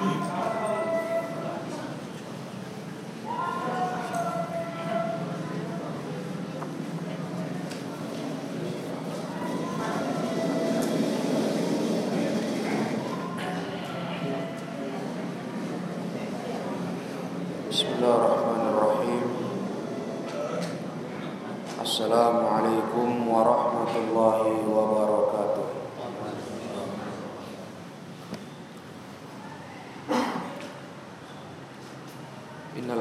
speed.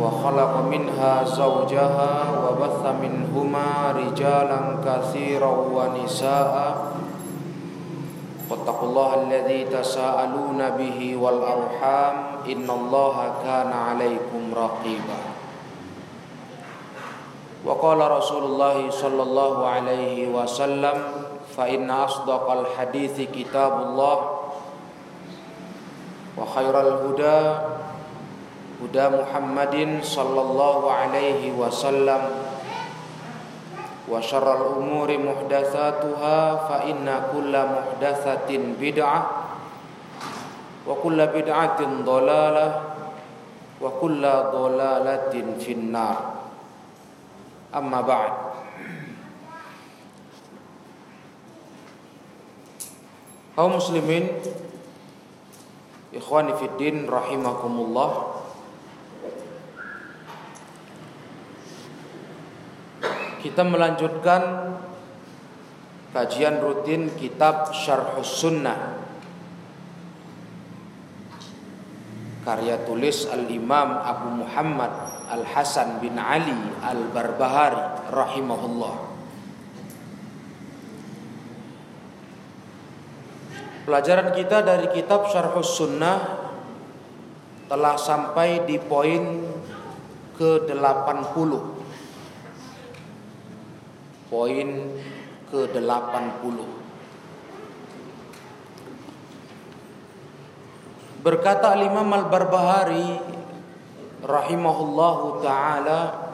وخلق منها زوجها وبث منهما رجالا كثيرا ونساء واتقوا الله الذي تساءلون به والأرحام إن الله كان عليكم رقيبا وقال رسول الله صلى الله عليه وسلم فإن أصدق الحديث كتاب الله وخير الهدى هدى محمد صلى الله عليه وسلم وشر الأمور محدثاتها فإن كل محدثة بدعة وكل بدعة ضلالة وكل ضلالة في النار أما بعد kaum muslimin ikhwani fiddin rahimakumullah kita melanjutkan kajian rutin kitab Syarhus Sunnah karya tulis Al-Imam Abu Muhammad Al-Hasan bin Ali Al-Barbahari rahimahullah Pelajaran kita dari kitab Syarhus Sunnah telah sampai di poin ke-80. Poin ke-80. Berkata Imam Al-Barbahari rahimahullahu taala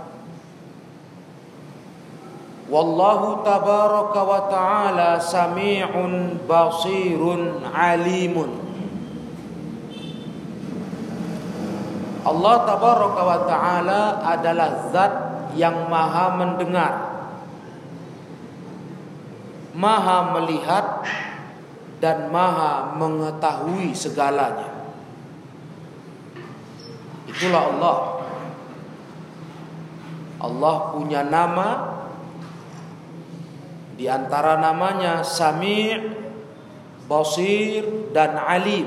Wallahu tabaraka wa ta'ala sami'un basirun alimun Allah tabaraka wa ta'ala adalah zat yang maha mendengar Maha melihat dan maha mengetahui segalanya. Itulah Allah. Allah punya nama. Di antara namanya Sami' Basir dan Alim.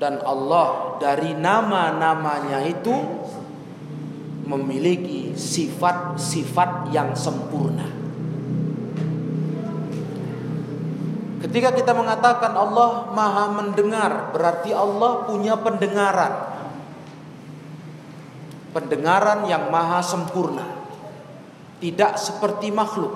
Dan Allah dari nama-namanya itu Memiliki sifat-sifat yang sempurna Ketika kita mengatakan Allah maha mendengar Berarti Allah punya pendengaran Pendengaran yang maha sempurna tidak seperti makhluk.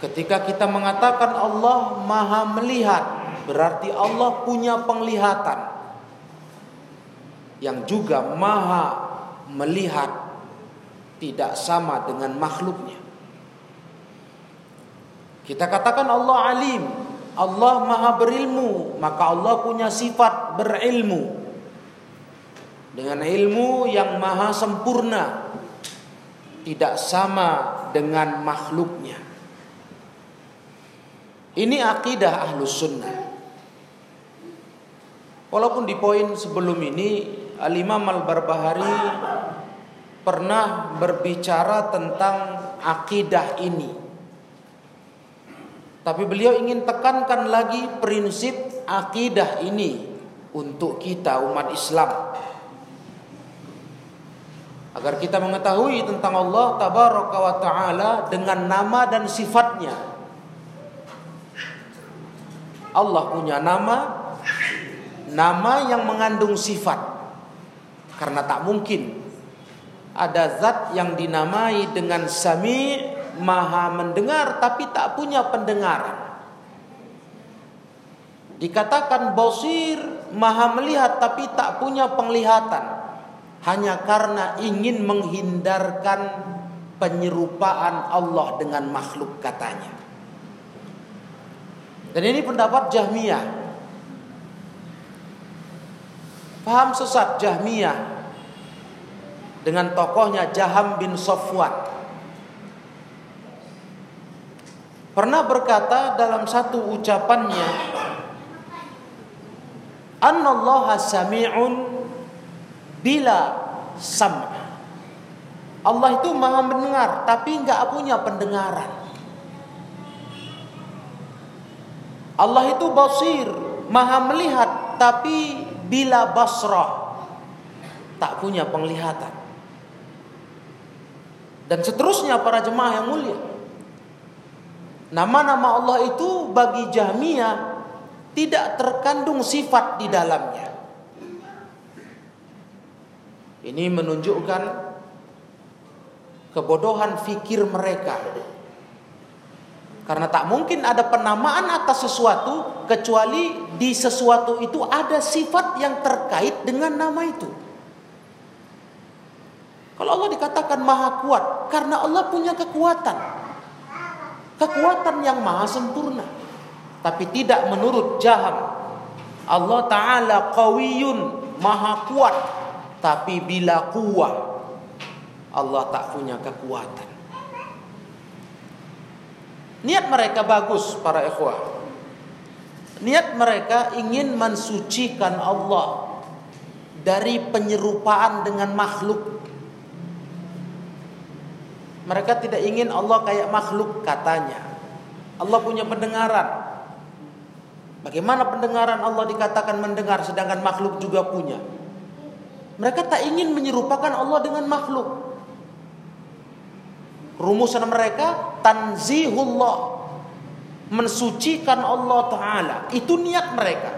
Ketika kita mengatakan Allah Maha melihat, berarti Allah punya penglihatan yang juga Maha melihat tidak sama dengan makhluknya. Kita katakan Allah alim, Allah Maha berilmu, maka Allah punya sifat berilmu. Dengan ilmu yang maha sempurna, tidak sama dengan makhluknya. Ini akidah ahlus sunnah. Walaupun di poin sebelum ini Al-Imam Al-Barbahari pernah berbicara tentang akidah ini. Tapi beliau ingin tekankan lagi prinsip akidah ini untuk kita umat Islam. Agar kita mengetahui tentang Allah tabaraka wa taala dengan nama dan sifatnya. Allah punya nama nama yang mengandung sifat. Karena tak mungkin ada zat yang dinamai dengan sami maha mendengar tapi tak punya pendengaran. Dikatakan bosir maha melihat tapi tak punya penglihatan. Hanya karena ingin menghindarkan penyerupaan Allah dengan makhluk katanya. Dan ini pendapat Jahmiyah. Paham sesat Jahmiyah dengan tokohnya Jaham bin Sofwan. Pernah berkata dalam satu ucapannya Annallaha sami'un bila sam' Allah itu maha mendengar tapi nggak punya pendengaran. Allah itu basir, maha melihat tapi bila basrah tak punya penglihatan. Dan seterusnya para jemaah yang mulia. Nama-nama Allah itu bagi Jahmiyah tidak terkandung sifat di dalamnya. Ini menunjukkan kebodohan fikir mereka. Karena tak mungkin ada penamaan atas sesuatu kecuali di sesuatu itu ada sifat yang terkait dengan nama itu. Kalau Allah dikatakan maha kuat, karena Allah punya kekuatan. Kekuatan yang maha sempurna. Tapi tidak menurut jaham. Allah Ta'ala qawiyun, maha kuat. Tapi bila kuat, Allah tak punya kekuatan. Niat mereka bagus para ikhwah. Niat mereka ingin mensucikan Allah dari penyerupaan dengan makhluk. Mereka tidak ingin Allah kayak makhluk katanya. Allah punya pendengaran. Bagaimana pendengaran Allah dikatakan mendengar sedangkan makhluk juga punya? Mereka tak ingin menyerupakan Allah dengan makhluk. Rumusan mereka tanzihullah mensucikan Allah taala. Itu niat mereka.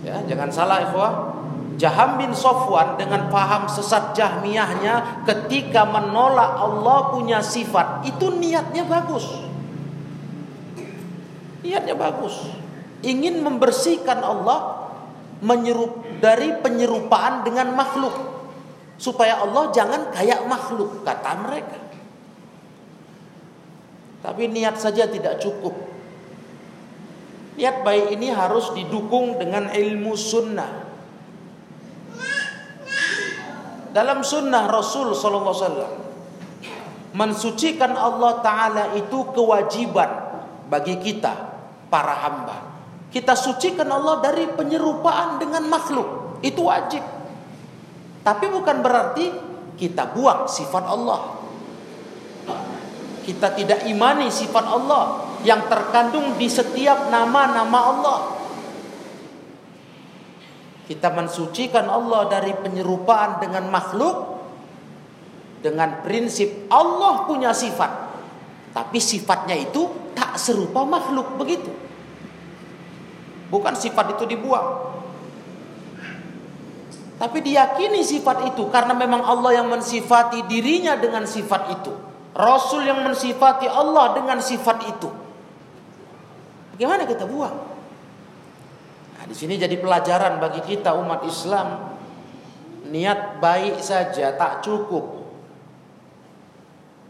Ya, jangan salah ikhwah. Jaham bin Sofwan dengan paham sesat Jahmiyahnya ketika menolak Allah punya sifat, itu niatnya bagus. Niatnya bagus. Ingin membersihkan Allah menyerup dari penyerupaan dengan makhluk supaya Allah jangan kayak makhluk kata mereka. Tapi niat saja tidak cukup. Niat baik ini harus didukung dengan ilmu sunnah. Dalam sunnah Rasul Sallallahu Alaihi mensucikan Allah Taala itu kewajiban bagi kita para hamba. Kita sucikan Allah dari penyerupaan dengan makhluk. Itu wajib. Tapi bukan berarti kita buang sifat Allah kita tidak imani sifat Allah yang terkandung di setiap nama-nama Allah. Kita mensucikan Allah dari penyerupaan dengan makhluk dengan prinsip Allah punya sifat. Tapi sifatnya itu tak serupa makhluk begitu. Bukan sifat itu dibuang. Tapi diyakini sifat itu karena memang Allah yang mensifati dirinya dengan sifat itu. Rasul yang mensifati Allah dengan sifat itu. Bagaimana kita buang? Di sini jadi pelajaran bagi kita umat Islam. Niat baik saja tak cukup.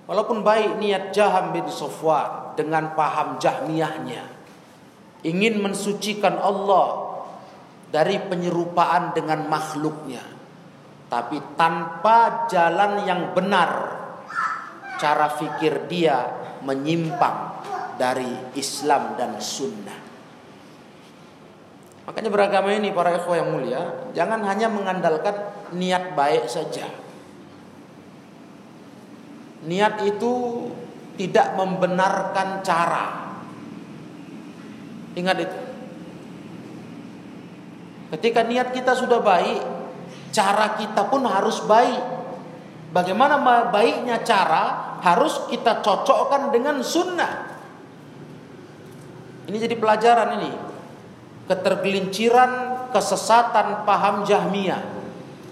Walaupun baik niat Jaham bin Sofwan dengan paham jahmiyahnya. Ingin mensucikan Allah dari penyerupaan dengan makhluknya. Tapi tanpa jalan yang benar cara fikir dia menyimpang dari Islam dan Sunnah. Makanya beragama ini para ikhwah yang mulia, jangan hanya mengandalkan niat baik saja. Niat itu tidak membenarkan cara. Ingat itu. Ketika niat kita sudah baik, cara kita pun harus baik. Bagaimana baiknya cara harus kita cocokkan dengan sunnah. Ini jadi pelajaran ini. Ketergelinciran, kesesatan paham Jahmiyah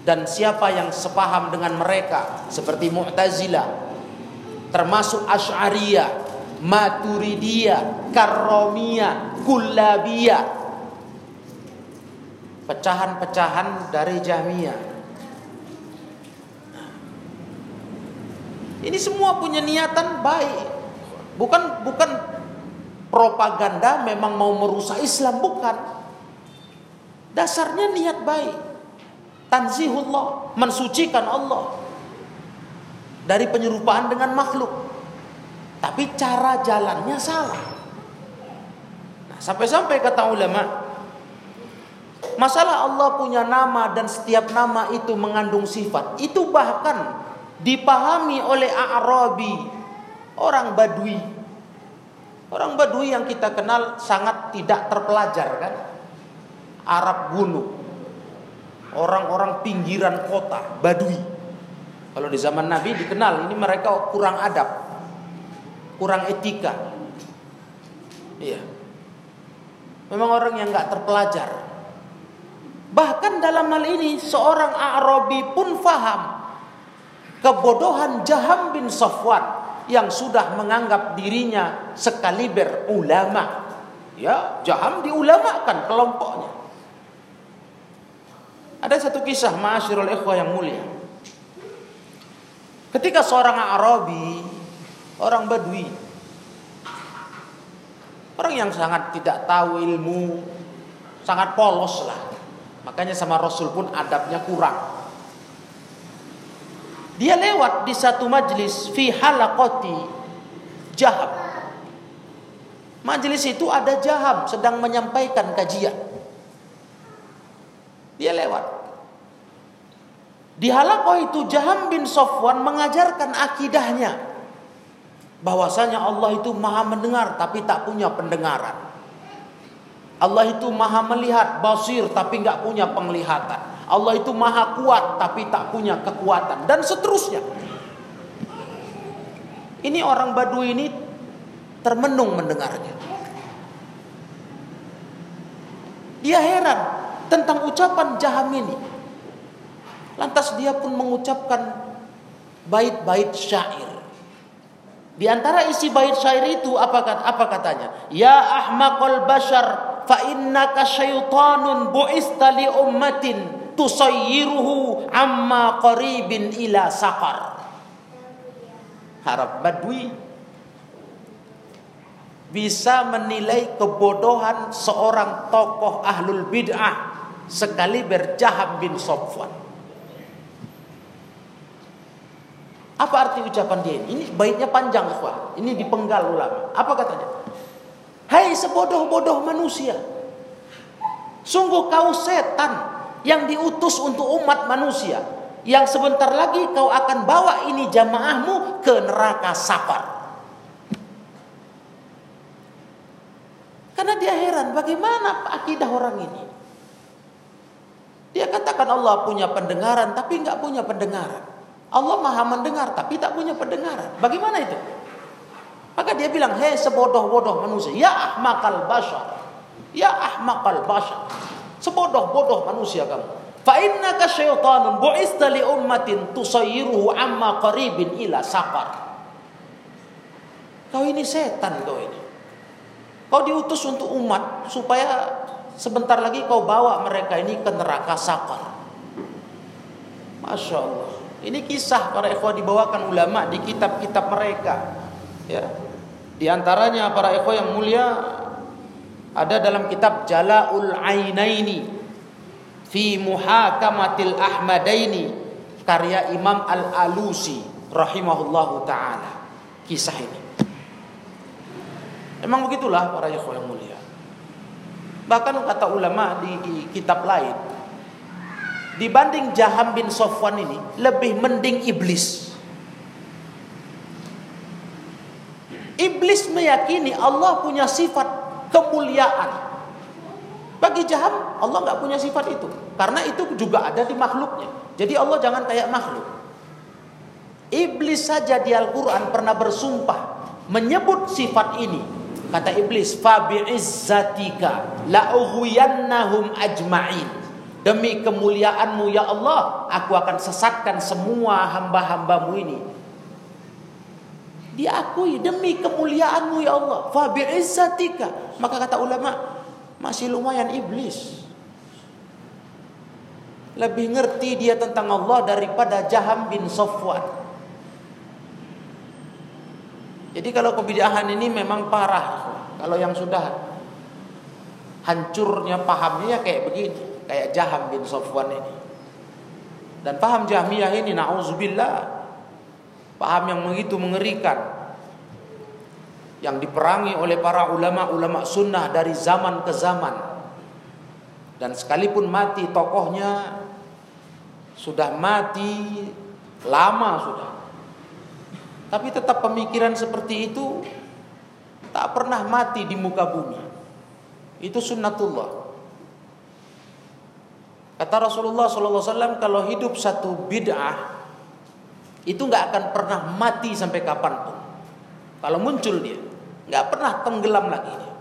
dan siapa yang sepaham dengan mereka seperti Mu'tazilah termasuk Asy'ariyah, Maturidiyah, Karramiyah, Kullabiyah. Pecahan-pecahan dari Jahmiyah. Ini semua punya niatan baik. Bukan bukan propaganda memang mau merusak Islam bukan. Dasarnya niat baik. Tanzihullah, mensucikan Allah dari penyerupaan dengan makhluk. Tapi cara jalannya salah. Nah, sampai-sampai kata ulama, masalah Allah punya nama dan setiap nama itu mengandung sifat. Itu bahkan dipahami oleh Arabi, orang Badui Orang Badui yang kita kenal sangat tidak terpelajar kan. Arab gunung. Orang-orang pinggiran kota, Badui. Kalau di zaman Nabi dikenal ini mereka kurang adab. Kurang etika. Iya. Memang orang yang nggak terpelajar. Bahkan dalam hal ini seorang Arabi pun faham kebodohan Jaham bin Safwan yang sudah menganggap dirinya sekaliber ulama. Ya, Jaham diulamakan kelompoknya. Ada satu kisah ma'asyiral ikhwah yang mulia. Ketika seorang Arabi, orang Badui, orang yang sangat tidak tahu ilmu, sangat polos lah. Makanya sama Rasul pun adabnya kurang. Dia lewat di satu majlis fi halaqati jahab. Majlis itu ada jahab sedang menyampaikan kajian. Dia lewat. Di halaqah itu Jaham bin Sofwan mengajarkan akidahnya. Bahwasanya Allah itu maha mendengar tapi tak punya pendengaran. Allah itu maha melihat basir tapi nggak punya penglihatan. Allah itu maha kuat tapi tak punya kekuatan dan seterusnya. Ini orang Badui ini termenung mendengarnya. Dia heran tentang ucapan Jaham ini. Lantas dia pun mengucapkan bait-bait syair. Di antara isi bait syair itu apa apa katanya? Ya ahmaqal bashar fa innaka syaitanun bu'ista li ummatin tusayyiruhu amma qaribin ila saqar. Harap Badui bisa menilai kebodohan seorang tokoh ahlul bid'ah sekali berjahab bin Sofwan. Apa arti ucapan dia ini? Ini baiknya panjang, ikhwah. Ini dipenggal ulama. Apa katanya? Hai sebodoh-bodoh manusia. Sungguh kau setan yang diutus untuk umat manusia yang sebentar lagi kau akan bawa ini jamaahmu ke neraka safar. Karena dia heran bagaimana akidah orang ini. Dia katakan Allah punya pendengaran tapi nggak punya pendengaran. Allah maha mendengar tapi tak punya pendengaran. Bagaimana itu? Maka dia bilang, hei sebodoh-bodoh manusia, ya ahmakal bashar, ya ahmakal bashar. Sebodoh-bodoh manusia kamu. Fa innaka syaitanun bu'ista li ummatin tusayyiruhu amma qaribin ila saqar. Kau ini setan kau ini. Kau diutus untuk umat supaya sebentar lagi kau bawa mereka ini ke neraka sakar. Masya Allah. Ini kisah para ikhwah dibawakan ulama di kitab-kitab mereka. Ya. Di antaranya para ikhwah yang mulia ada dalam kitab Jalaul Ainaini fi Muhakamatil Ahmadaini karya Imam Al-Alusi rahimahullahu taala. Kisah ini. Emang begitulah para ikhwan yang mulia. Bahkan kata ulama di, di kitab lain, dibanding Jaham bin Sofwan ini lebih mending iblis. Iblis meyakini Allah punya sifat kemuliaan. Bagi Jaham Allah nggak punya sifat itu, karena itu juga ada di makhluknya. Jadi Allah jangan kayak makhluk. Iblis saja di Al-Quran pernah bersumpah menyebut sifat ini Kata iblis, "Fa bi'izzatika la ughwiyannahum ajma'in." Demi kemuliaanmu ya Allah, aku akan sesatkan semua hamba-hambamu ini. Diakui demi kemuliaanmu ya Allah. Fa bi'izzatika. Maka kata ulama, masih lumayan iblis. Lebih ngerti dia tentang Allah daripada Jaham bin Sofwan. Jadi kalau kebidahan ini memang parah. Kalau yang sudah hancurnya pahamnya ya kayak begini, kayak Jaham bin Sofwan ini. Dan paham Jahmiyah ini nauzubillah. Paham yang begitu mengerikan. Yang diperangi oleh para ulama-ulama sunnah dari zaman ke zaman. Dan sekalipun mati tokohnya sudah mati lama sudah tapi tetap pemikiran seperti itu tak pernah mati di muka bumi. Itu sunnatullah. Kata Rasulullah SAW kalau hidup satu bid'ah itu nggak akan pernah mati sampai kapan pun. Kalau muncul dia, nggak pernah tenggelam lagi dia.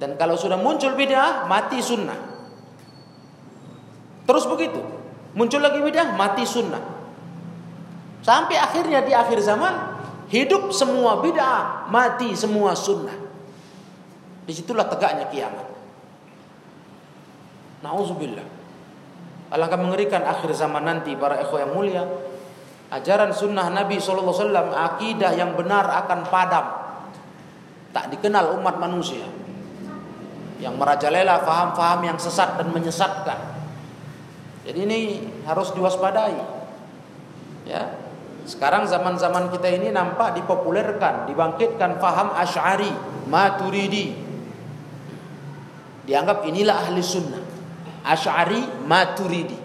Dan kalau sudah muncul bid'ah, mati sunnah. Terus begitu, muncul lagi bid'ah, mati sunnah. Sampai akhirnya di akhir zaman hidup semua bid'ah, mati semua sunnah. Di situlah tegaknya kiamat. Nauzubillah. Alangkah mengerikan akhir zaman nanti para ikhwah yang mulia. Ajaran sunnah Nabi SAW, akidah yang benar akan padam. Tak dikenal umat manusia. Yang merajalela faham-faham yang sesat dan menyesatkan. Jadi ini harus diwaspadai. Ya, sekarang zaman-zaman kita ini nampak dipopulerkan, dibangkitkan faham Asy'ari, Maturidi. Dianggap inilah ahli sunnah. Asy'ari, Maturidi.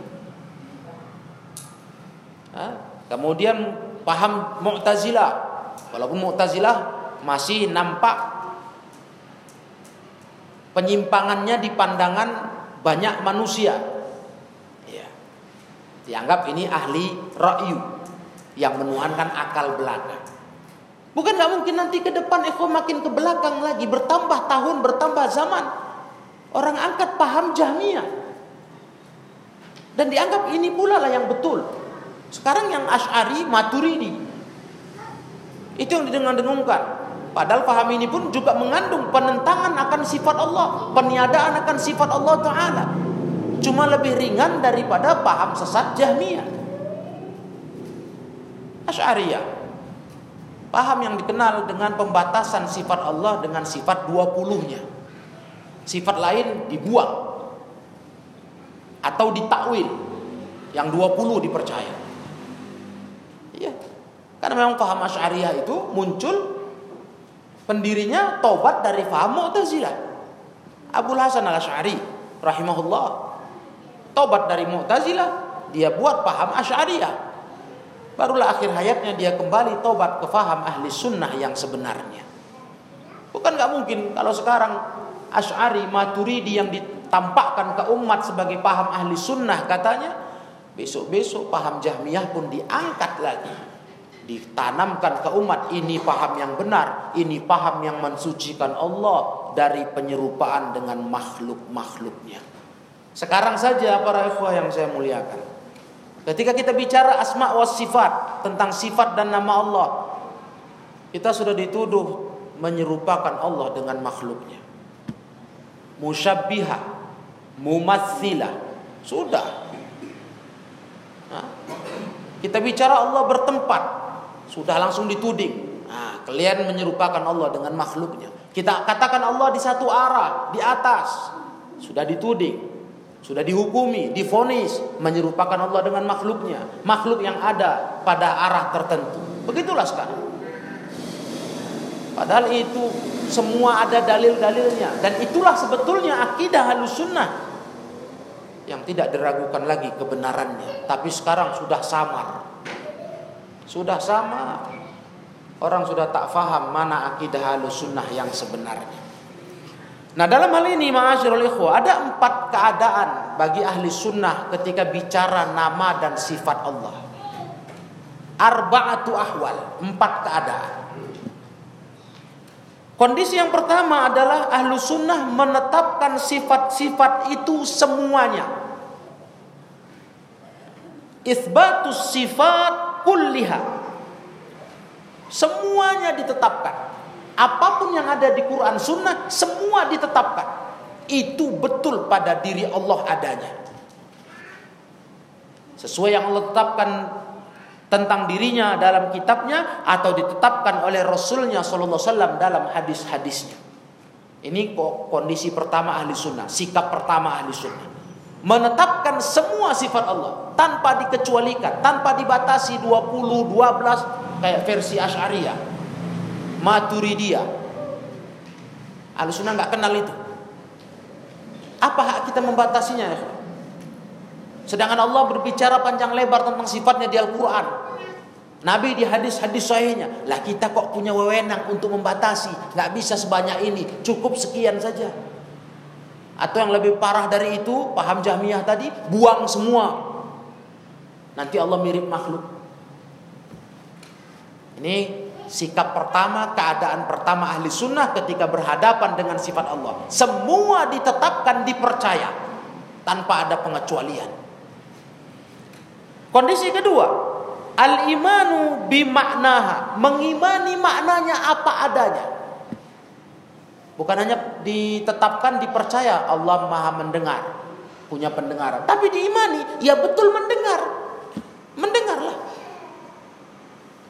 Kemudian paham Mu'tazilah. Walaupun Mu'tazilah masih nampak penyimpangannya di pandangan banyak manusia. Ya. Dianggap ini ahli ra'yu yang menuhankan akal belaka. Bukan nggak mungkin nanti ke depan Eko makin ke belakang lagi bertambah tahun bertambah zaman orang angkat paham Jahmiyah dan dianggap ini pula lah yang betul. Sekarang yang Ash'ari Maturidi itu yang didengung-dengungkan. Padahal paham ini pun juga mengandung penentangan akan sifat Allah, peniadaan akan sifat Allah Taala. Cuma lebih ringan daripada paham sesat Jahmiyah. Asy'ariyah. Paham yang dikenal dengan pembatasan sifat Allah dengan sifat 20-nya. Sifat lain dibuang atau ditakwil. Yang 20 dipercaya. Iya. Karena memang paham Asy'ariyah itu muncul pendirinya tobat dari paham Mu'tazilah. Abu Hasan Al-Asy'ari rahimahullah tobat dari Mu'tazilah, dia buat paham Asy'ariyah. Barulah akhir hayatnya dia kembali tobat ke faham ahli sunnah yang sebenarnya. Bukan nggak mungkin kalau sekarang Ash'ari Maturidi yang ditampakkan ke umat sebagai paham ahli sunnah katanya besok-besok paham Jahmiyah pun diangkat lagi. Ditanamkan ke umat ini paham yang benar ini paham yang mensucikan Allah dari penyerupaan dengan makhluk-makhluknya. Sekarang saja para ikhwah yang saya muliakan. Ketika kita bicara asma wa sifat tentang sifat dan nama Allah, kita sudah dituduh menyerupakan Allah dengan makhluknya. Musyabbiha, mumatsilah, sudah. Nah, kita bicara Allah bertempat, sudah langsung dituding. Nah, kalian menyerupakan Allah dengan makhluknya. Kita katakan Allah di satu arah, di atas, sudah dituding sudah dihukumi, difonis menyerupakan Allah dengan makhluknya, makhluk yang ada pada arah tertentu. Begitulah sekarang. Padahal itu semua ada dalil-dalilnya dan itulah sebetulnya akidah halus sunnah yang tidak diragukan lagi kebenarannya. Tapi sekarang sudah samar, sudah sama. Orang sudah tak faham mana akidah halus sunnah yang sebenarnya. Nah dalam hal ini ma'asyirul ikhwah ada empat keadaan bagi ahli sunnah ketika bicara nama dan sifat Allah. Arba'atu ahwal, empat keadaan. Kondisi yang pertama adalah ahlu sunnah menetapkan sifat-sifat itu semuanya. Isbatus sifat kulliha. Semuanya ditetapkan. Apa pun yang ada di Quran Sunnah semua ditetapkan. Itu betul pada diri Allah adanya. Sesuai yang Allah tetapkan tentang dirinya dalam kitabnya atau ditetapkan oleh Rasulnya Sallallahu Alaihi Wasallam dalam hadis-hadisnya. Ini kondisi pertama ahli sunnah, sikap pertama ahli sunnah. Menetapkan semua sifat Allah tanpa dikecualikan, tanpa dibatasi 20, 12 kayak versi Asy'ariyah. Maturidiyah. Ahli sunnah nggak kenal itu. Apa hak kita membatasinya ya? Sedangkan Allah berbicara panjang lebar tentang sifatnya di Al-Quran. Nabi di hadis-hadis sahihnya. Lah kita kok punya wewenang untuk membatasi. Nggak bisa sebanyak ini. Cukup sekian saja. Atau yang lebih parah dari itu. Paham jahmiyah tadi. Buang semua. Nanti Allah mirip makhluk. Ini sikap pertama, keadaan pertama ahli sunnah ketika berhadapan dengan sifat Allah. Semua ditetapkan, dipercaya. Tanpa ada pengecualian. Kondisi kedua, al-imanu bimaknaha, mengimani maknanya apa adanya. Bukan hanya ditetapkan dipercaya Allah Maha mendengar, punya pendengaran, tapi diimani, ya betul mendengar. Mendengarlah.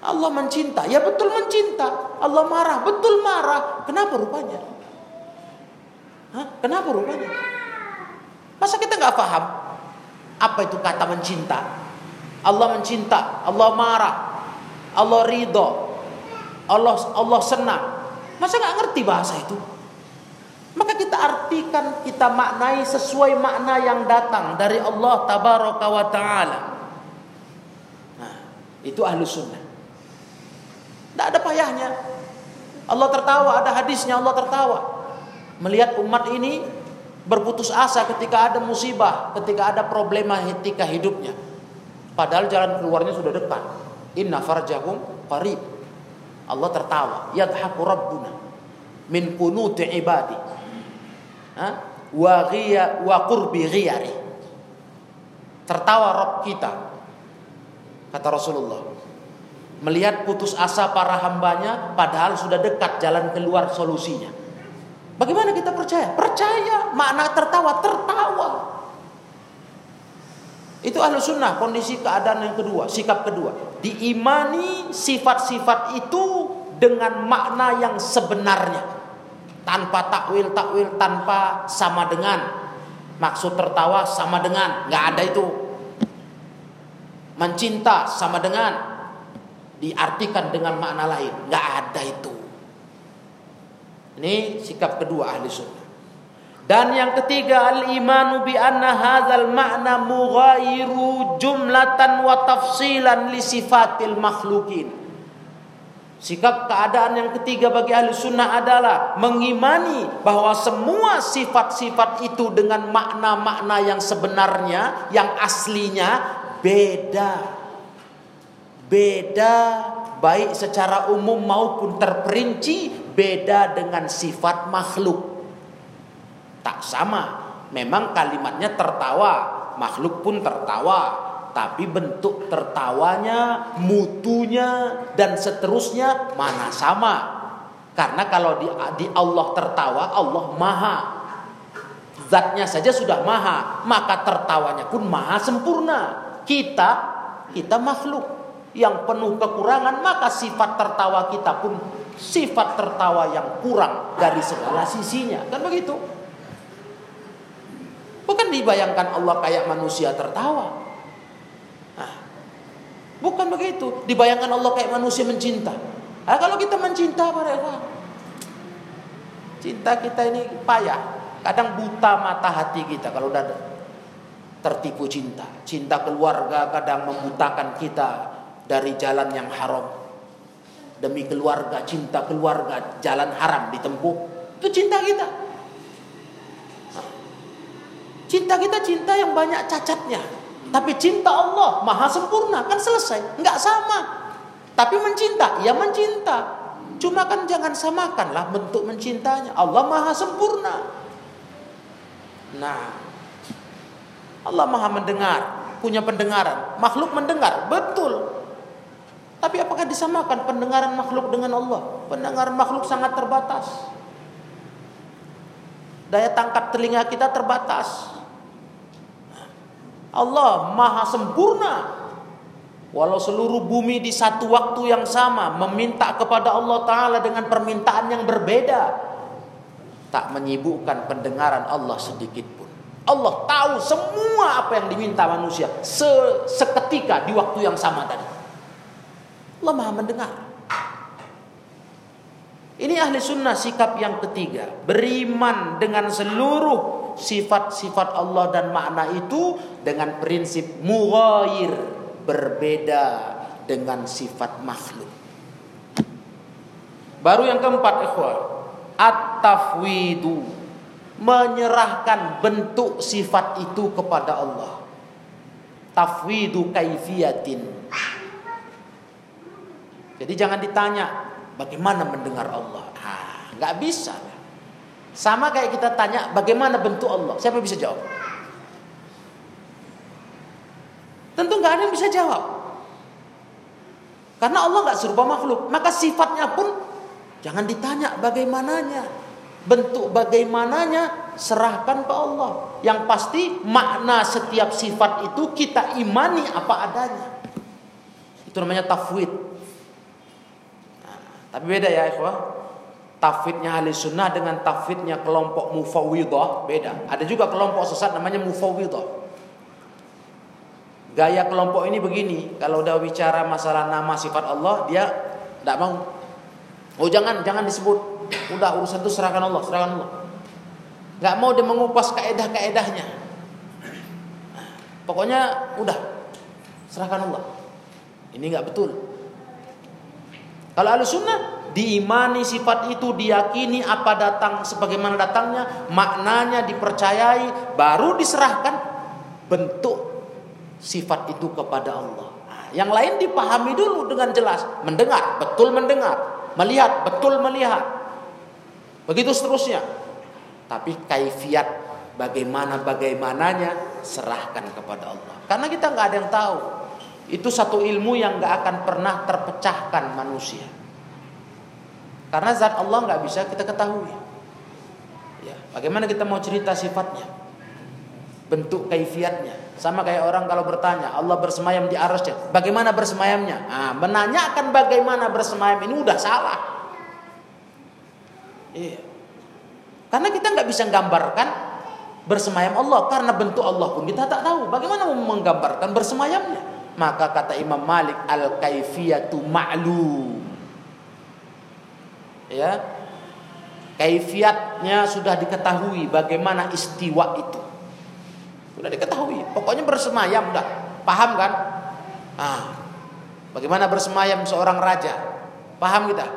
Allah mencinta, ya betul mencinta. Allah marah, betul marah. Kenapa rupanya? Hah? Kenapa rupanya? Masa kita nggak paham apa itu kata mencinta? Allah mencinta, Allah marah, Allah ridho, Allah Allah senang. Masa nggak ngerti bahasa itu? Maka kita artikan, kita maknai sesuai makna yang datang dari Allah tabaraka wa taala. Nah, itu ahlu sunnah. Tidak ada payahnya. Allah tertawa, ada hadisnya Allah tertawa. Melihat umat ini berputus asa ketika ada musibah, ketika ada problema ketika hidupnya. Padahal jalan keluarnya sudah dekat. Inna farjahum qarib. Allah tertawa. Yadhaku rabbuna min kunuti ibadi. Wa ghiya wa qurbi ghiyari. Tertawa Rabb kita. Kata Rasulullah. Melihat putus asa para hambanya padahal sudah dekat jalan keluar solusinya. Bagaimana kita percaya? Percaya. Makna tertawa, tertawa. Itu ahlu sunnah kondisi keadaan yang kedua, sikap kedua. Diimani sifat-sifat itu dengan makna yang sebenarnya. Tanpa takwil-takwil, tanpa sama dengan. Maksud tertawa sama dengan, nggak ada itu. Mencinta sama dengan. Diartikan dengan makna lain, nggak ada itu. Ini sikap kedua ahli sunnah. Dan yang ketiga al-imanu bi anna hadzal ma'na mughayyiru jumlatan wa tafsilan li sifatil makhlukin. Sikap keadaan yang ketiga bagi ahli sunnah adalah mengimani bahwa semua sifat-sifat itu dengan makna-makna yang sebenarnya, yang aslinya beda. Beda baik secara umum maupun terperinci beda dengan sifat makhluk tak sama. Memang kalimatnya tertawa, makhluk pun tertawa, tapi bentuk tertawanya, mutunya dan seterusnya mana sama. Karena kalau di, di Allah tertawa, Allah maha. Zatnya saja sudah maha, maka tertawanya pun maha sempurna. Kita, kita makhluk yang penuh kekurangan, maka sifat tertawa kita pun sifat tertawa yang kurang dari segala sisinya. Kan begitu? Bukan dibayangkan Allah kayak manusia tertawa. Nah, bukan begitu. Dibayangkan Allah kayak manusia mencinta. Nah, kalau kita mencinta para ikhwan, Cinta kita ini payah. Kadang buta mata hati kita kalau udah tertipu cinta. Cinta keluarga kadang membutakan kita dari jalan yang haram. Demi keluarga, cinta keluarga, jalan haram ditempuh. Itu cinta kita. Cinta kita cinta yang banyak cacatnya. Tapi cinta Allah maha sempurna kan selesai. Enggak sama. Tapi mencinta, ya mencinta. Cuma kan jangan samakanlah bentuk mencintanya. Allah maha sempurna. Nah, Allah maha mendengar, punya pendengaran. Makhluk mendengar, betul. Tapi apakah disamakan pendengaran makhluk dengan Allah? Pendengaran makhluk sangat terbatas. Daya tangkap telinga kita terbatas. Allah maha sempurna. Walau seluruh bumi di satu waktu yang sama meminta kepada Allah Ta'ala dengan permintaan yang berbeda. Tak menyibukkan pendengaran Allah sedikit pun. Allah tahu semua apa yang diminta manusia se seketika di waktu yang sama tadi. Allah Maha mendengar. Ini ahli sunnah sikap yang ketiga. Beriman dengan seluruh sifat-sifat Allah dan makna itu dengan prinsip mughayir. Berbeda dengan sifat makhluk. Baru yang keempat ikhwah. At-tafwidu menyerahkan bentuk sifat itu kepada Allah. Tafwidu kaifiyatin. Jadi jangan ditanya bagaimana mendengar Allah. Ah, nggak bisa. Sama kayak kita tanya bagaimana bentuk Allah. Siapa bisa jawab? Tentu nggak ada yang bisa jawab. Karena Allah nggak serupa makhluk, maka sifatnya pun jangan ditanya bagaimananya bentuk bagaimananya serahkan ke Allah. Yang pasti makna setiap sifat itu kita imani apa adanya. Itu namanya tafwid. Nah, tapi beda ya ikhwah. Tafwidnya ahli sunnah dengan tafwidnya kelompok mufawwidah beda. Ada juga kelompok sesat namanya mufawwidah. Gaya kelompok ini begini, kalau udah bicara masalah nama sifat Allah, dia tidak mau. Oh jangan, jangan disebut Udah urusan itu serahkan Allah, serahkan Allah. Gak mau dia mengupas kaedah-kaedahnya. Pokoknya udah serahkan Allah. Ini nggak betul. Kalau ahli sunnah diimani sifat itu diyakini apa datang sebagaimana datangnya maknanya dipercayai baru diserahkan bentuk sifat itu kepada Allah. Nah, yang lain dipahami dulu dengan jelas, mendengar betul mendengar, melihat betul melihat, Begitu seterusnya. Tapi kaifiat bagaimana bagaimananya serahkan kepada Allah. Karena kita nggak ada yang tahu. Itu satu ilmu yang nggak akan pernah terpecahkan manusia. Karena zat Allah nggak bisa kita ketahui. Ya, bagaimana kita mau cerita sifatnya? Bentuk kaifiatnya. Sama kayak orang kalau bertanya, Allah bersemayam di arasnya. Bagaimana bersemayamnya? Nah, menanyakan bagaimana bersemayam ini udah salah. Iya. Karena kita nggak bisa gambarkan bersemayam Allah karena bentuk Allah pun kita tak tahu. Bagaimana mau menggambarkan bersemayamnya? Maka kata Imam Malik al kaifiyatu ma'lum. Ya. Kaifiatnya sudah diketahui bagaimana istiwa itu. Sudah diketahui. Pokoknya bersemayam dah. Paham kan? Ah. Bagaimana bersemayam seorang raja? Paham kita?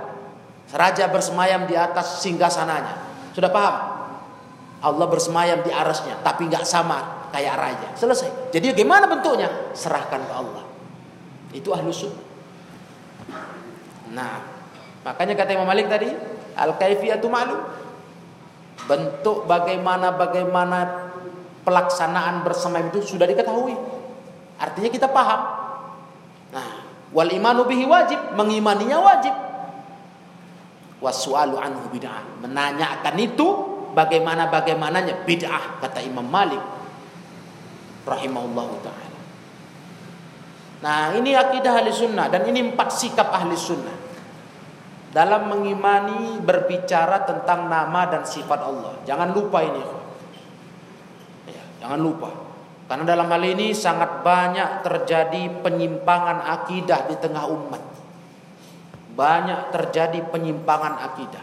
Raja bersemayam di atas singgasananya. Sudah paham? Allah bersemayam di arasnya, tapi nggak sama kayak raja. Selesai. Jadi gimana bentuknya? Serahkan ke Allah. Itu ahlu sunnah. Nah, makanya kata Imam Malik tadi, al kaifiyatu malu. Bentuk bagaimana bagaimana pelaksanaan bersemayam itu sudah diketahui. Artinya kita paham. Nah, wal imanu bihi wajib, mengimaninya wajib wasu'alu anhu bid'ah. Menanyakan itu bagaimana bagaimananya bid'ah kata Imam Malik rahimahullahu taala. Nah, ini akidah ahli sunnah dan ini empat sikap ahli sunnah dalam mengimani berbicara tentang nama dan sifat Allah. Jangan lupa ini. Ya, jangan lupa. Karena dalam hal ini sangat banyak terjadi penyimpangan akidah di tengah umat banyak terjadi penyimpangan akidah.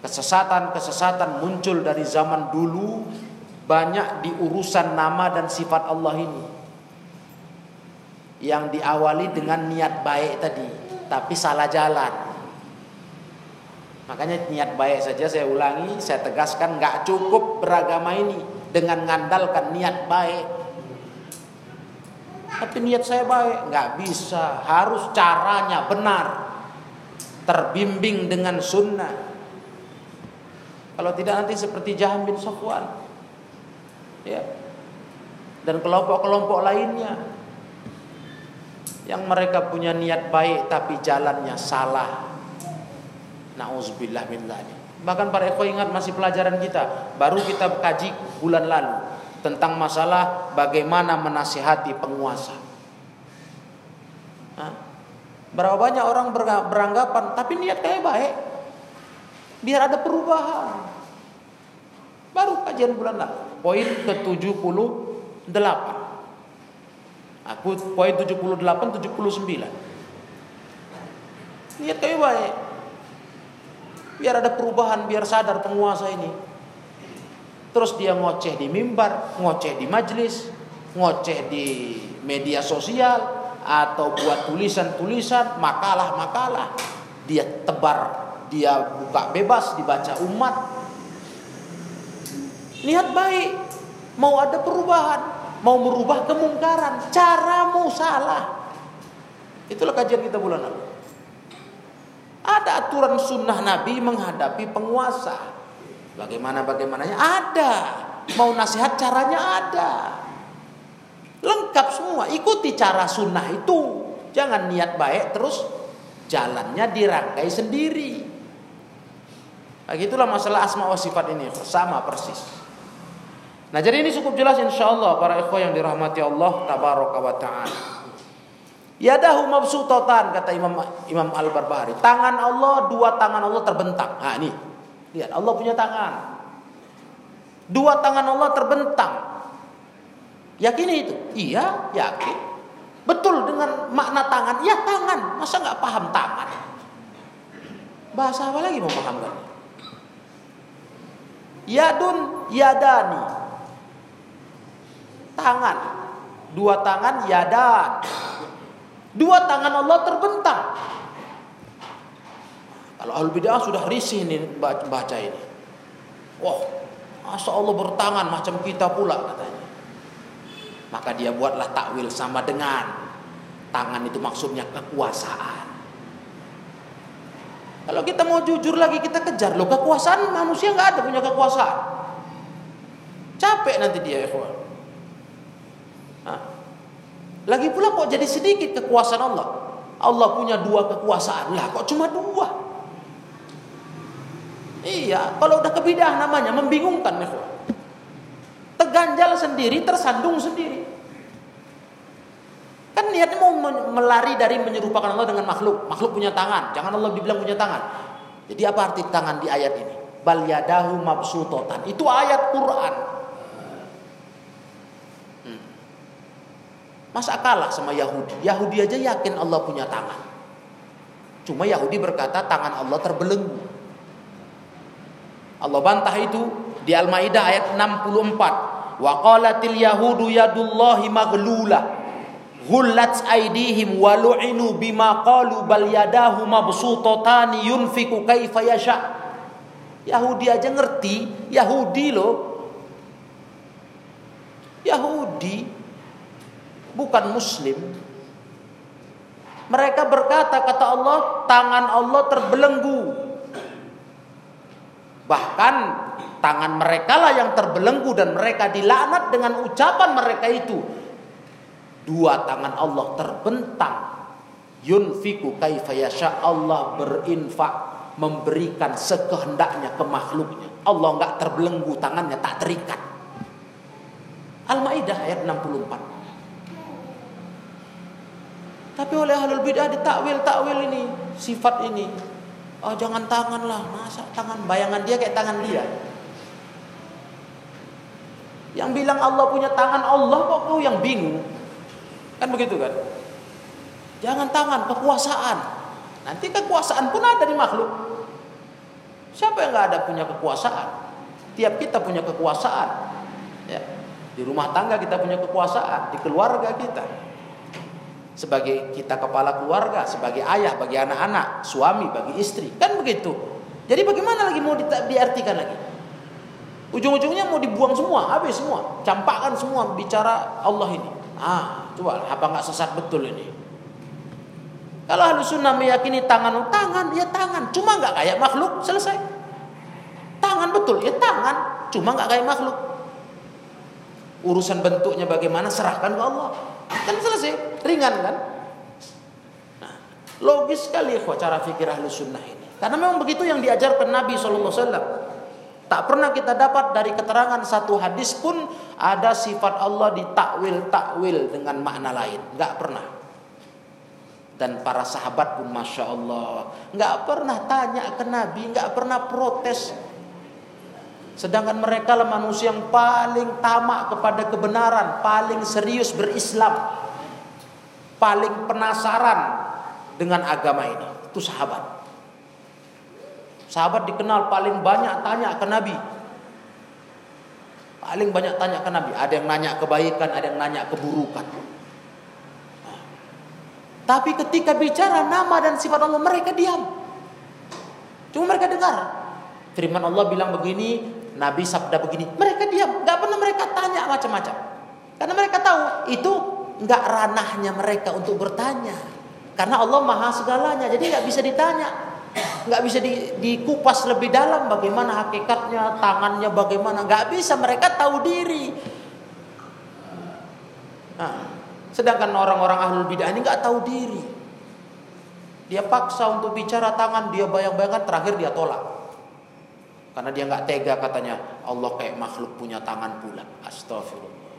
Kesesatan-kesesatan muncul dari zaman dulu banyak di urusan nama dan sifat Allah ini. Yang diawali dengan niat baik tadi, tapi salah jalan. Makanya niat baik saja saya ulangi, saya tegaskan nggak cukup beragama ini dengan ngandalkan niat baik. Tapi niat saya baik, nggak bisa. Harus caranya benar, terbimbing dengan sunnah. Kalau tidak nanti seperti Jaham bin Safwan. Ya. Dan kelompok-kelompok lainnya yang mereka punya niat baik tapi jalannya salah. Nauzubillah min Bahkan para ekor ingat masih pelajaran kita, baru kita kaji bulan lalu tentang masalah bagaimana menasihati penguasa. Hah? Berapa banyak orang beranggapan tapi niat kayak baik, biar ada perubahan. Baru kajian bulan lalu. Poin ke-78. Aku poin 78 79. Niat kayak baik. Biar ada perubahan, biar sadar penguasa ini. Terus dia ngoceh di mimbar, ngoceh di majlis, ngoceh di media sosial atau buat tulisan-tulisan, makalah-makalah. Dia tebar, dia buka bebas dibaca umat, Niat baik, mau ada perubahan, mau merubah kemungkaran, caramu salah. Itulah kajian kita bulan lalu. Ada aturan sunnah Nabi menghadapi penguasa. Bagaimana bagaimananya ada. Mau nasihat caranya ada. Lengkap semua. Ikuti cara sunnah itu. Jangan niat baik terus jalannya dirangkai sendiri. Begitulah masalah asma wa sifat ini sama persis. Nah jadi ini cukup jelas insya Allah para ikhwah yang dirahmati Allah tabaraka wa ta'ala. Yadahu mabsutatan kata Imam Imam Al Barbahari. Tangan Allah dua tangan Allah terbentang. Nah ini lihat Allah punya tangan. Dua tangan Allah terbentang. Yakin itu? Iya, yakin. Betul dengan makna tangan. Ya tangan. Masa nggak paham tangan? Bahasa apa lagi mau paham kan? Yadun yadani tangan. Dua tangan yadan. Dua tangan Allah terbentang. Kalau ahli bid'ah sudah risih nih baca ini. Wah, masa Allah bertangan macam kita pula katanya. Maka dia buatlah takwil sama dengan tangan itu maksudnya kekuasaan. Kalau kita mau jujur lagi kita kejar loh kekuasaan manusia nggak ada punya kekuasaan. Capek nanti dia ikhwan. Lagi pula kok jadi sedikit kekuasaan Allah? Allah punya dua kekuasaan. Lah kok cuma dua? Iya, kalau udah kebidah namanya membingungkan nih. Terganjal sendiri, tersandung sendiri. Kan niatnya mau melari dari menyerupakan Allah dengan makhluk. Makhluk punya tangan, jangan Allah dibilang punya tangan. Jadi apa arti tangan di ayat ini? Bal yadahu mabsutotan. Itu ayat Quran. Masa kalah sama Yahudi? Yahudi aja yakin Allah punya tangan. Cuma Yahudi berkata tangan Allah terbelenggu. Allah bantah itu di Al-Maidah ayat 64. Wa qalatil yahudu yadullahi maghlulah. Ghullat aydihim wa lu'inu bima qalu bal yadahu mabsutatani yunfiku kaifa yasha. Yahudi aja ngerti, Yahudi loh. Yahudi bukan muslim. Mereka berkata kata Allah, tangan Allah terbelenggu. Bahkan tangan mereka lah yang terbelenggu dan mereka dilaknat dengan ucapan mereka itu. Dua tangan Allah terbentang. Yunfiku kaifa yasha Allah berinfak memberikan sekehendaknya ke makhluknya. Allah enggak terbelenggu tangannya tak terikat. Al-Maidah ayat 64. Tapi oleh ahlul bidah ditakwil-takwil ini, sifat ini. Oh jangan tangan lah, masa tangan bayangan dia kayak tangan dia. Yang bilang Allah punya tangan Allah kok kau yang bingung? Kan begitu kan? Jangan tangan, kekuasaan. Nanti kekuasaan pun ada di makhluk. Siapa yang nggak ada punya kekuasaan? Tiap kita punya kekuasaan. Ya. Di rumah tangga kita punya kekuasaan, di keluarga kita. Sebagai kita kepala keluarga, sebagai ayah bagi anak-anak, suami bagi istri, kan begitu. Jadi bagaimana lagi mau diartikan lagi? Ujung-ujungnya mau dibuang semua, habis semua, campakkan semua bicara Allah ini. Ah, coba apa nggak sesat betul ini? Kalau ahlu sunnah meyakini tangan, tangan, ya tangan. Cuma nggak kayak makhluk, selesai. Tangan betul, ya tangan. Cuma nggak kayak makhluk. Urusan bentuknya bagaimana, serahkan ke Allah. Kan selesai, ringan kan? Nah, logis sekali ya cara fikir ahlu sunnah ini. Karena memang begitu yang diajarkan Nabi SAW. Tak pernah kita dapat dari keterangan satu hadis pun ada sifat Allah ditakwil-takwil dengan makna lain. Nggak pernah dan para sahabat pun masya Allah nggak pernah tanya ke Nabi nggak pernah protes sedangkan mereka lah manusia yang paling tamak kepada kebenaran paling serius berislam paling penasaran dengan agama ini. Itu sahabat. Sahabat dikenal paling banyak tanya ke Nabi. Paling banyak tanya ke Nabi. Ada yang nanya kebaikan ada yang nanya keburukan. Tapi ketika bicara nama dan sifat Allah mereka diam. Cuma mereka dengar. Firman Allah bilang begini, Nabi sabda begini, mereka diam, nggak pernah mereka tanya macam-macam. Karena mereka tahu itu nggak ranahnya mereka untuk bertanya. Karena Allah maha segalanya, jadi nggak bisa ditanya, nggak bisa di, dikupas lebih dalam bagaimana hakikatnya, tangannya bagaimana, nggak bisa. Mereka tahu diri. Nah, Sedangkan orang-orang ahlul bidah ini nggak tahu diri. Dia paksa untuk bicara tangan, dia bayang-bayangkan terakhir dia tolak. Karena dia nggak tega katanya Allah kayak makhluk punya tangan pula. Astagfirullah.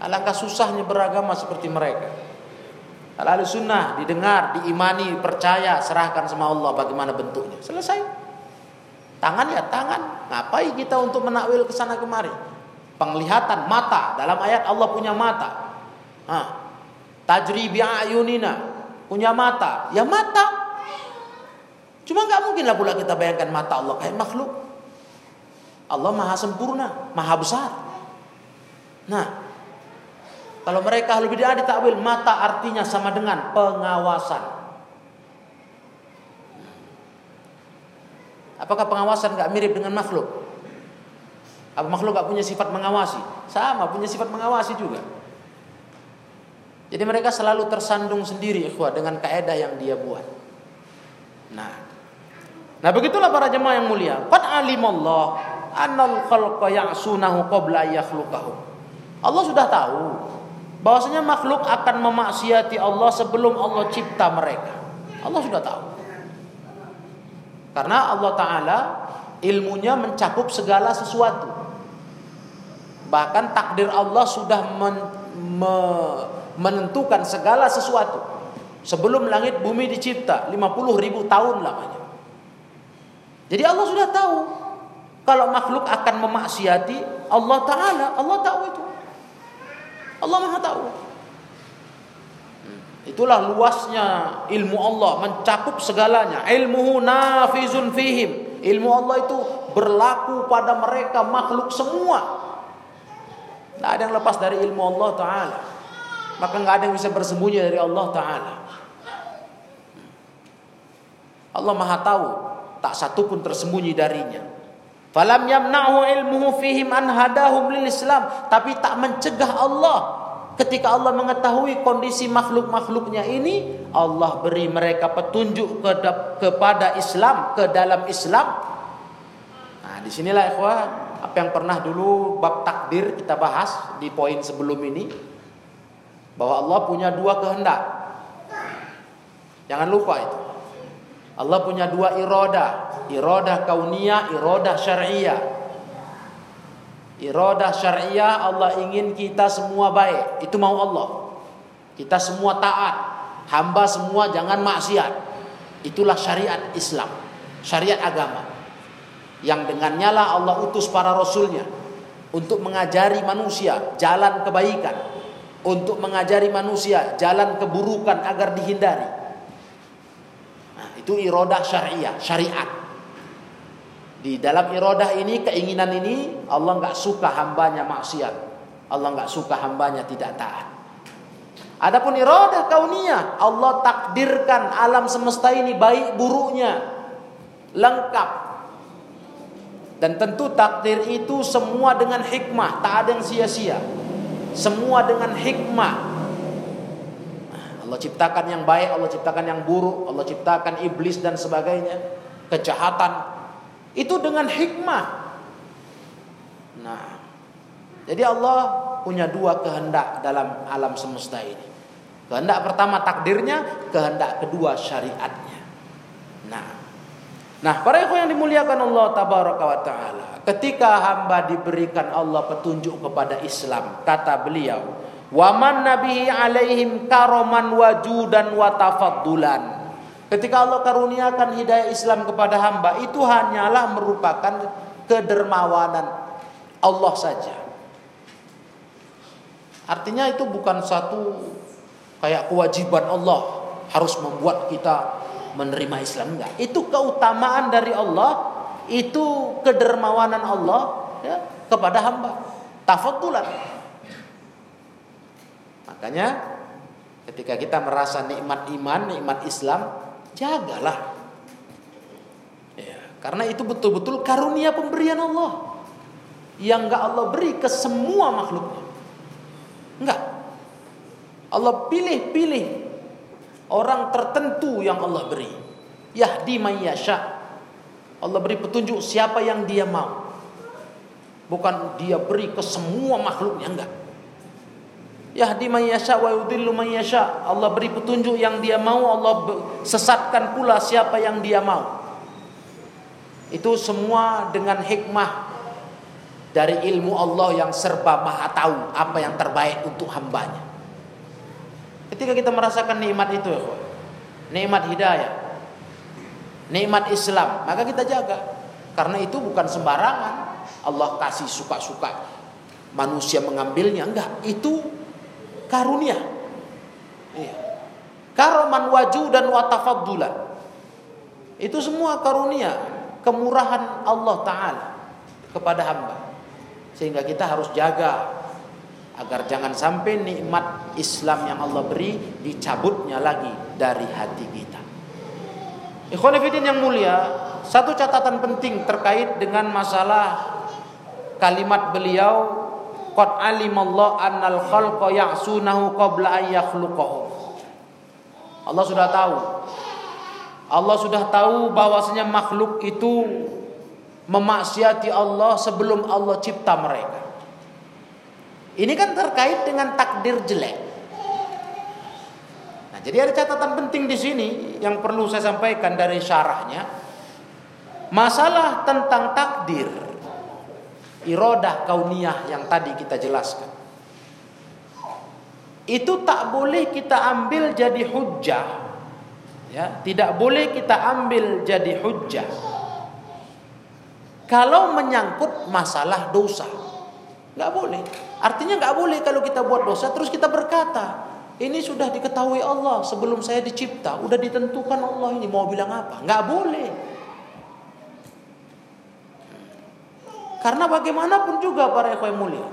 Alangkah susahnya beragama seperti mereka. Lalu sunnah didengar, diimani, percaya, serahkan sama Allah bagaimana bentuknya. Selesai. Tangan ya tangan. Ngapain kita untuk menakwil ke sana kemari? penglihatan mata dalam ayat Allah punya mata ha. tajri ayunina punya mata ya mata cuma nggak mungkin lah pula kita bayangkan mata Allah kayak makhluk Allah maha sempurna maha besar nah kalau mereka lebih dari ditakwil mata artinya sama dengan pengawasan Apakah pengawasan nggak mirip dengan makhluk? Apa makhluk gak punya sifat mengawasi? Sama, punya sifat mengawasi juga. Jadi mereka selalu tersandung sendiri ikhwah dengan kaedah yang dia buat. Nah, nah begitulah para jemaah yang mulia. Qad alimallah annal khalqa ya'sunahu qabla yakhluqahu. Allah sudah tahu bahwasanya makhluk akan memaksiati Allah sebelum Allah cipta mereka. Allah sudah tahu. Karena Allah taala ilmunya mencakup segala sesuatu. Bahkan takdir Allah sudah men, me, menentukan segala sesuatu. Sebelum langit bumi dicipta 50 ribu tahun lamanya. Jadi Allah sudah tahu kalau makhluk akan memaksiati Allah Ta'ala. Allah tahu itu. Allah maha tahu. Itulah luasnya ilmu Allah mencakup segalanya. Ilmuhu nafizun fihim. Ilmu Allah itu berlaku pada mereka makhluk semua. Tidak ada yang lepas dari ilmu Allah Ta'ala. Maka nggak ada yang bisa bersembunyi dari Allah Ta'ala. Allah Maha tahu. Tak satu pun tersembunyi darinya. Falam yamna'hu ilmuhu fihim an hadahum lil Islam. Tapi tak mencegah Allah ketika Allah mengetahui kondisi makhluk-makhluknya ini, Allah beri mereka petunjuk kepada Islam, ke dalam Islam. Nah, di sinilah ikhwan apa yang pernah dulu bab takdir kita bahas di poin sebelum ini bahwa Allah punya dua kehendak. Jangan lupa itu. Allah punya dua iroda, iroda kauniyah, iroda syariah. Iroda syariah Allah ingin kita semua baik, itu mau Allah. Kita semua taat, hamba semua jangan maksiat. Itulah syariat Islam, syariat agama yang dengannya lah Allah utus para rasulnya untuk mengajari manusia jalan kebaikan, untuk mengajari manusia jalan keburukan agar dihindari. Itu irodah syariah, syariat. Di dalam irodah ini, keinginan ini, Allah nggak suka hambanya maksiat. Allah nggak suka hambanya tidak taat. Adapun irodah kauniyah, Allah takdirkan alam semesta ini baik buruknya lengkap. Dan tentu takdir itu semua dengan hikmah, tak ada yang sia-sia. Semua dengan hikmah. Allah ciptakan yang baik, Allah ciptakan yang buruk, Allah ciptakan iblis dan sebagainya, kejahatan. Itu dengan hikmah. Nah, jadi Allah punya dua kehendak dalam alam semesta ini. Kehendak pertama takdirnya, kehendak kedua syariatnya. Nah, nah para ikhwan yang dimuliakan Allah tabaraka wa taala, ketika hamba diberikan Allah petunjuk kepada Islam, kata beliau, "Waman nabihi alaihim karoman wajudan wa tafaddulan." Ketika Allah karuniakan hidayah Islam kepada hamba, itu hanyalah merupakan kedermawanan Allah saja. Artinya itu bukan satu kayak kewajiban Allah harus membuat kita menerima Islam enggak. Itu keutamaan dari Allah, itu kedermawanan Allah ya, kepada hamba. Tafaddulan. Makanya ketika kita merasa nikmat iman, nikmat Islam, jagalah. Ya, karena itu betul-betul karunia pemberian Allah yang enggak Allah beri ke semua makhluknya. Enggak. Allah pilih-pilih orang tertentu yang Allah beri. Yahdi mayyasha. Allah beri petunjuk siapa yang dia mau. Bukan dia beri ke semua makhluknya enggak. Yahdi mayyasha wa yudhillu mayyasha. Allah beri petunjuk yang dia mau, Allah sesatkan pula siapa yang dia mau. Itu semua dengan hikmah dari ilmu Allah yang serba maha tahu apa yang terbaik untuk hambanya. Ketika kita merasakan nikmat itu, ya, nikmat hidayah, nikmat Islam, maka kita jaga. Karena itu bukan sembarangan. Allah kasih suka-suka manusia mengambilnya, enggak. Itu karunia. Iya. Karoman waju dan watafaddulan. Itu semua karunia, kemurahan Allah Ta'ala kepada hamba. Sehingga kita harus jaga agar jangan sampai nikmat Islam yang Allah beri dicabutnya lagi dari hati kita. Ikhwanifidin yang mulia, satu catatan penting terkait dengan masalah kalimat beliau qad alimallahu annal khalqa ya'sunahu qabla an. Allah sudah tahu. Allah sudah tahu bahwasanya makhluk itu memaksiati Allah sebelum Allah cipta mereka. Ini kan terkait dengan takdir jelek. Nah, jadi ada catatan penting di sini yang perlu saya sampaikan dari syarahnya. Masalah tentang takdir irodah kauniyah yang tadi kita jelaskan. Itu tak boleh kita ambil jadi hujjah. Ya, tidak boleh kita ambil jadi hujjah. Kalau menyangkut masalah dosa. Nggak boleh. Artinya nggak boleh kalau kita buat dosa terus kita berkata, ini sudah diketahui Allah sebelum saya dicipta, udah ditentukan Allah ini mau bilang apa? Nggak boleh. Karena bagaimanapun juga para ikhwan mulia,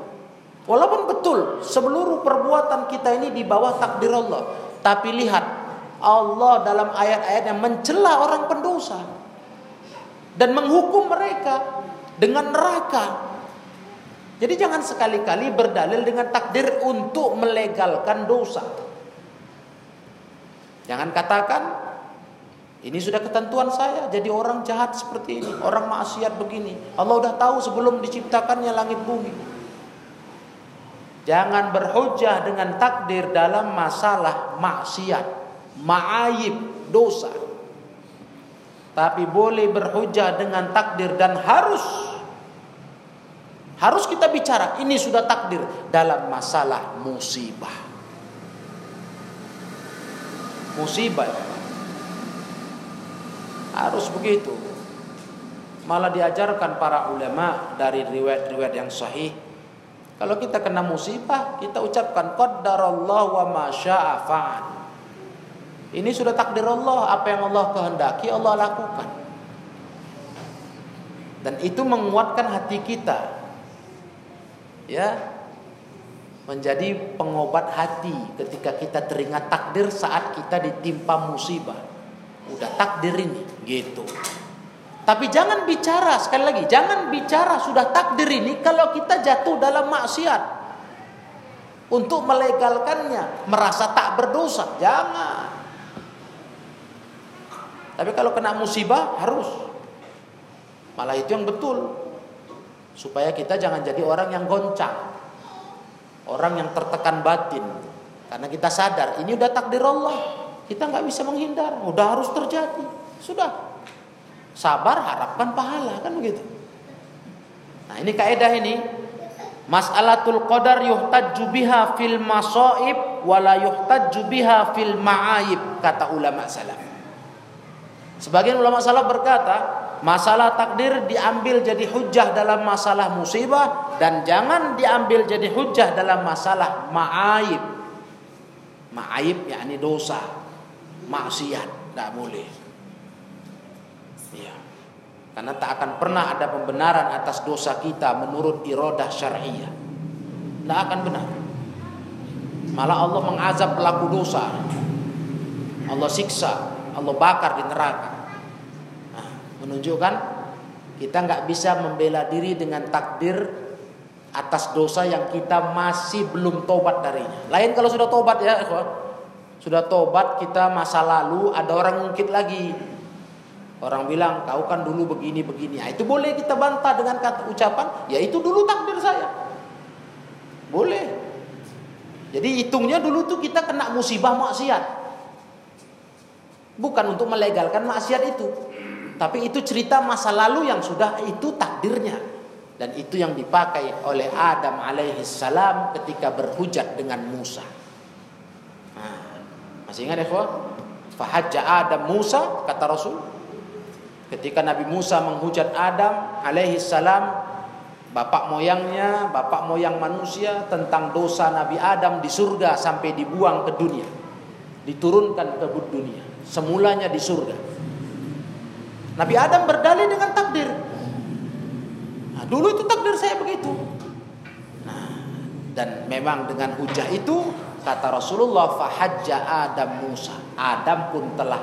walaupun betul seluruh perbuatan kita ini di bawah takdir Allah, tapi lihat Allah dalam ayat-ayat yang mencela orang pendosa dan menghukum mereka dengan neraka jadi jangan sekali-kali berdalil dengan takdir untuk melegalkan dosa. Jangan katakan ini sudah ketentuan saya jadi orang jahat seperti ini, orang maksiat begini. Allah udah tahu sebelum diciptakannya langit bumi. Jangan berhujah dengan takdir dalam masalah maksiat, ma'ayib, dosa. Tapi boleh berhujah dengan takdir dan harus harus kita bicara, ini sudah takdir dalam masalah musibah. Musibah. Harus begitu. Malah diajarkan para ulama dari riwayat-riwayat yang sahih. Kalau kita kena musibah, kita ucapkan qaddarallahu wa ma syaa Ini sudah takdir Allah, apa yang Allah kehendaki Allah lakukan. Dan itu menguatkan hati kita. Ya. Menjadi pengobat hati ketika kita teringat takdir saat kita ditimpa musibah. Udah takdir ini, gitu. Tapi jangan bicara sekali lagi, jangan bicara sudah takdir ini kalau kita jatuh dalam maksiat. Untuk melegalkannya, merasa tak berdosa, jangan. Tapi kalau kena musibah harus. Malah itu yang betul. Supaya kita jangan jadi orang yang goncang. Orang yang tertekan batin. Karena kita sadar ini udah takdir Allah. Kita nggak bisa menghindar. Udah harus terjadi. Sudah. Sabar harapkan pahala kan begitu. Nah ini kaidah ini. Mas'alatul qadar yuhtajju biha fil masaib wala yuhtajju biha fil ma'aib kata ulama salaf. Sebagian ulama salaf berkata, masalah takdir diambil jadi hujah dalam masalah musibah dan jangan diambil jadi hujah dalam masalah ma'aib. Ma'aib yakni dosa, maksiat, tidak boleh. Ya. Karena tak akan pernah ada pembenaran atas dosa kita menurut irodah syariah. Tidak akan benar. Malah Allah mengazab pelaku dosa. Allah siksa, Allah bakar di neraka menunjukkan kita nggak bisa membela diri dengan takdir atas dosa yang kita masih belum tobat darinya. Lain kalau sudah tobat ya, sudah tobat kita masa lalu ada orang ngungkit lagi. Orang bilang kau kan dulu begini begini. Nah, itu boleh kita bantah dengan kata ucapan, ya itu dulu takdir saya. Boleh. Jadi hitungnya dulu tuh kita kena musibah maksiat. Bukan untuk melegalkan maksiat itu. Tapi itu cerita masa lalu yang sudah itu takdirnya. Dan itu yang dipakai oleh Adam alaihi salam ketika berhujat dengan Musa. Masih ingat ya, Fahajja Adam Musa kata Rasul. Ketika Nabi Musa menghujat Adam alaihi salam bapak moyangnya, bapak moyang manusia tentang dosa Nabi Adam di surga sampai dibuang ke dunia. Diturunkan ke dunia. Semulanya di surga. Nabi Adam berdalih dengan takdir. Nah, dulu itu takdir saya begitu. Nah, dan memang dengan hujah itu kata Rasulullah fahajja Adam Musa. Adam pun telah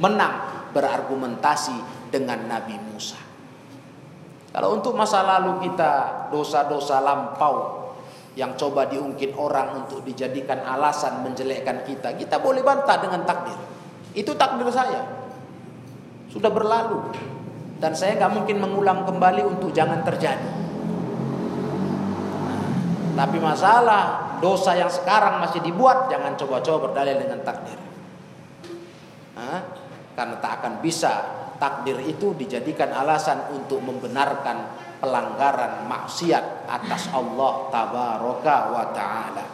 menang berargumentasi dengan Nabi Musa. Kalau untuk masa lalu kita dosa-dosa lampau yang coba diungkit orang untuk dijadikan alasan menjelekkan kita, kita boleh bantah dengan takdir. Itu takdir saya sudah berlalu dan saya nggak mungkin mengulang kembali untuk jangan terjadi. Tapi masalah dosa yang sekarang masih dibuat jangan coba-coba berdalil dengan takdir. Nah, karena tak akan bisa takdir itu dijadikan alasan untuk membenarkan pelanggaran maksiat atas Allah tabaraka wa taala.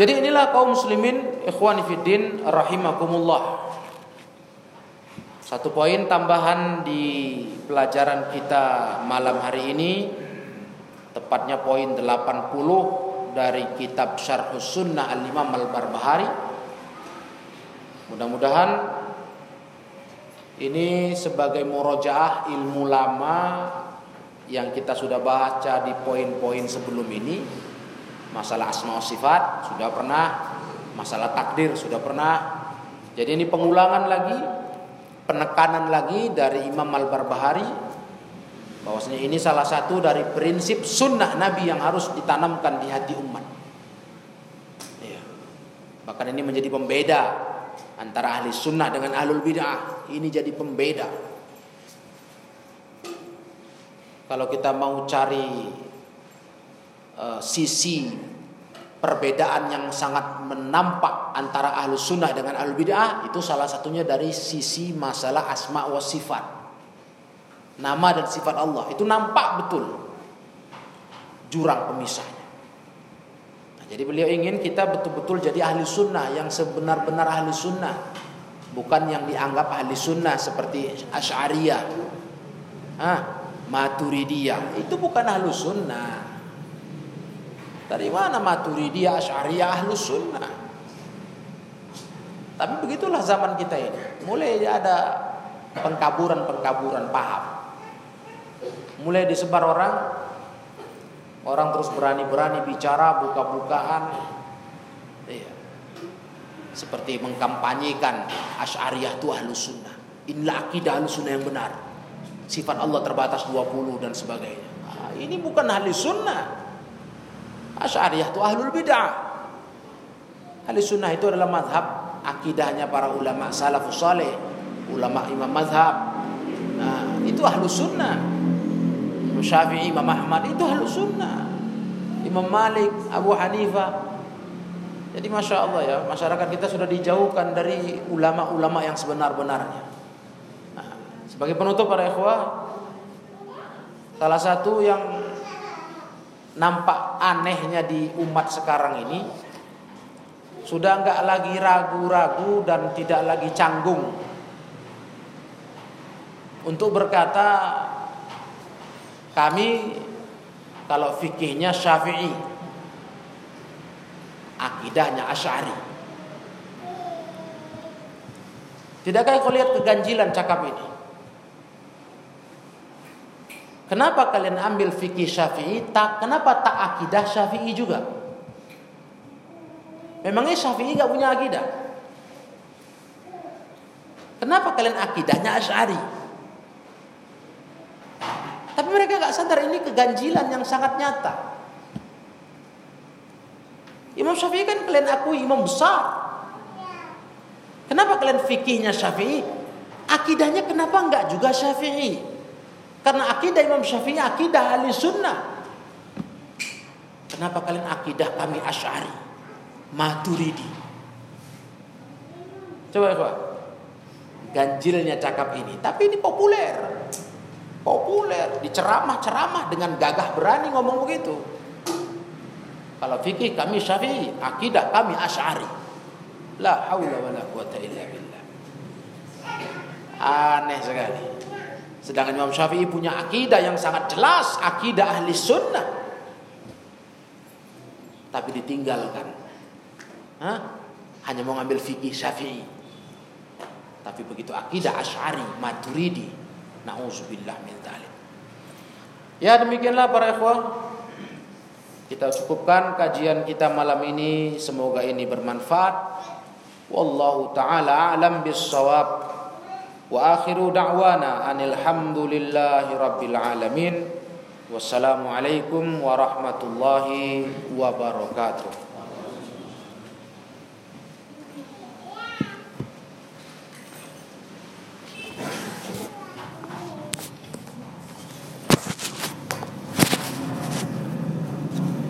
Jadi inilah kaum muslimin ikhwani fiddin rahimakumullah. Satu poin tambahan di pelajaran kita malam hari ini tepatnya poin 80 dari kitab Syarh Sunnah Al-Imam Al-Barbahari. Mudah-mudahan ini sebagai murojaah ilmu lama yang kita sudah baca di poin-poin sebelum ini. Masalah asma sifat sudah pernah, masalah takdir sudah pernah. Jadi ini pengulangan lagi penekanan lagi dari Imam Al-Barbahari bahwasanya ini salah satu dari prinsip sunnah Nabi yang harus ditanamkan di hati umat. Ya. Bahkan ini menjadi pembeda antara ahli sunnah dengan ahlul bid'ah. Ini jadi pembeda. Kalau kita mau cari uh, sisi perbedaan yang sangat menampak antara ahlu sunnah dengan ahlu bid'ah itu salah satunya dari sisi masalah asma wa sifat nama dan sifat Allah. Itu nampak betul. Jurang pemisahnya. Nah, jadi beliau ingin kita betul-betul jadi ahli sunnah yang sebenar-benar ahli sunnah. Bukan yang dianggap ahli sunnah seperti asyariyah. Ah, maturidiyah. Itu bukan ahli sunnah. Dari mana Maturidiyah, Asy'ariyah, Ahlus Sunnah? Tapi begitulah zaman kita ini. Mulai ada pengkaburan-pengkaburan paham. Mulai disebar orang orang terus berani-berani bicara buka-bukaan. Iya. Seperti mengkampanyekan Asy'ariyah itu ahlus sunnah. Inilah akidah ahlus sunnah yang benar. Sifat Allah terbatas 20 dan sebagainya. Nah, ini bukan ahli sunnah. Asy'ariyah itu ahlul bid'ah. Ahli sunnah itu adalah madhab akidahnya para ulama salafus saleh, ulama imam mazhab. Nah, itu ahlu sunnah. Imam Syafi'i, Imam Ahmad itu ahlu sunnah. Imam Malik, Abu Hanifah. Jadi masya Allah ya masyarakat kita sudah dijauhkan dari ulama-ulama yang sebenar-benarnya. Nah, sebagai penutup para ikhwah, salah satu yang nampak anehnya di umat sekarang ini sudah enggak lagi ragu-ragu dan tidak lagi canggung untuk berkata kami kalau fikihnya syafi'i akidahnya asyari tidakkah kau lihat keganjilan cakap ini kenapa kalian ambil fikih syafi'i tak kenapa tak akidah syafi'i juga Memangnya Syafi'i gak punya akidah? Kenapa kalian akidahnya Asy'ari? Tapi mereka gak sadar ini keganjilan yang sangat nyata. Imam Syafi'i kan kalian akui imam besar. Kenapa kalian fikihnya Syafi'i? Akidahnya kenapa enggak juga Syafi'i? Karena akidah Imam Syafi'i akidah ahli sunnah. Kenapa kalian akidah kami Asy'ari? Maturidi. Coba coba. Ganjilnya cakap ini, tapi ini populer. Populer, diceramah-ceramah dengan gagah berani ngomong begitu. Kalau fikih kami Syafi'i, akidah kami Asy'ari. La haula wala quwata illa billah. Aneh sekali. Sedangkan Imam Syafi'i punya akidah yang sangat jelas, akidah ahli sunnah. Tapi ditinggalkan Hah? Hanya mau ngambil fikih syafi'i. Tapi begitu akidah asyari, maturidi. Na'udzubillah min talim. Ya demikianlah para ikhwah. Kita cukupkan kajian kita malam ini. Semoga ini bermanfaat. Wallahu ta'ala alam bisawab. Wa akhiru da'wana anil hamdulillahi rabbil alamin. Wassalamualaikum warahmatullahi wabarakatuh.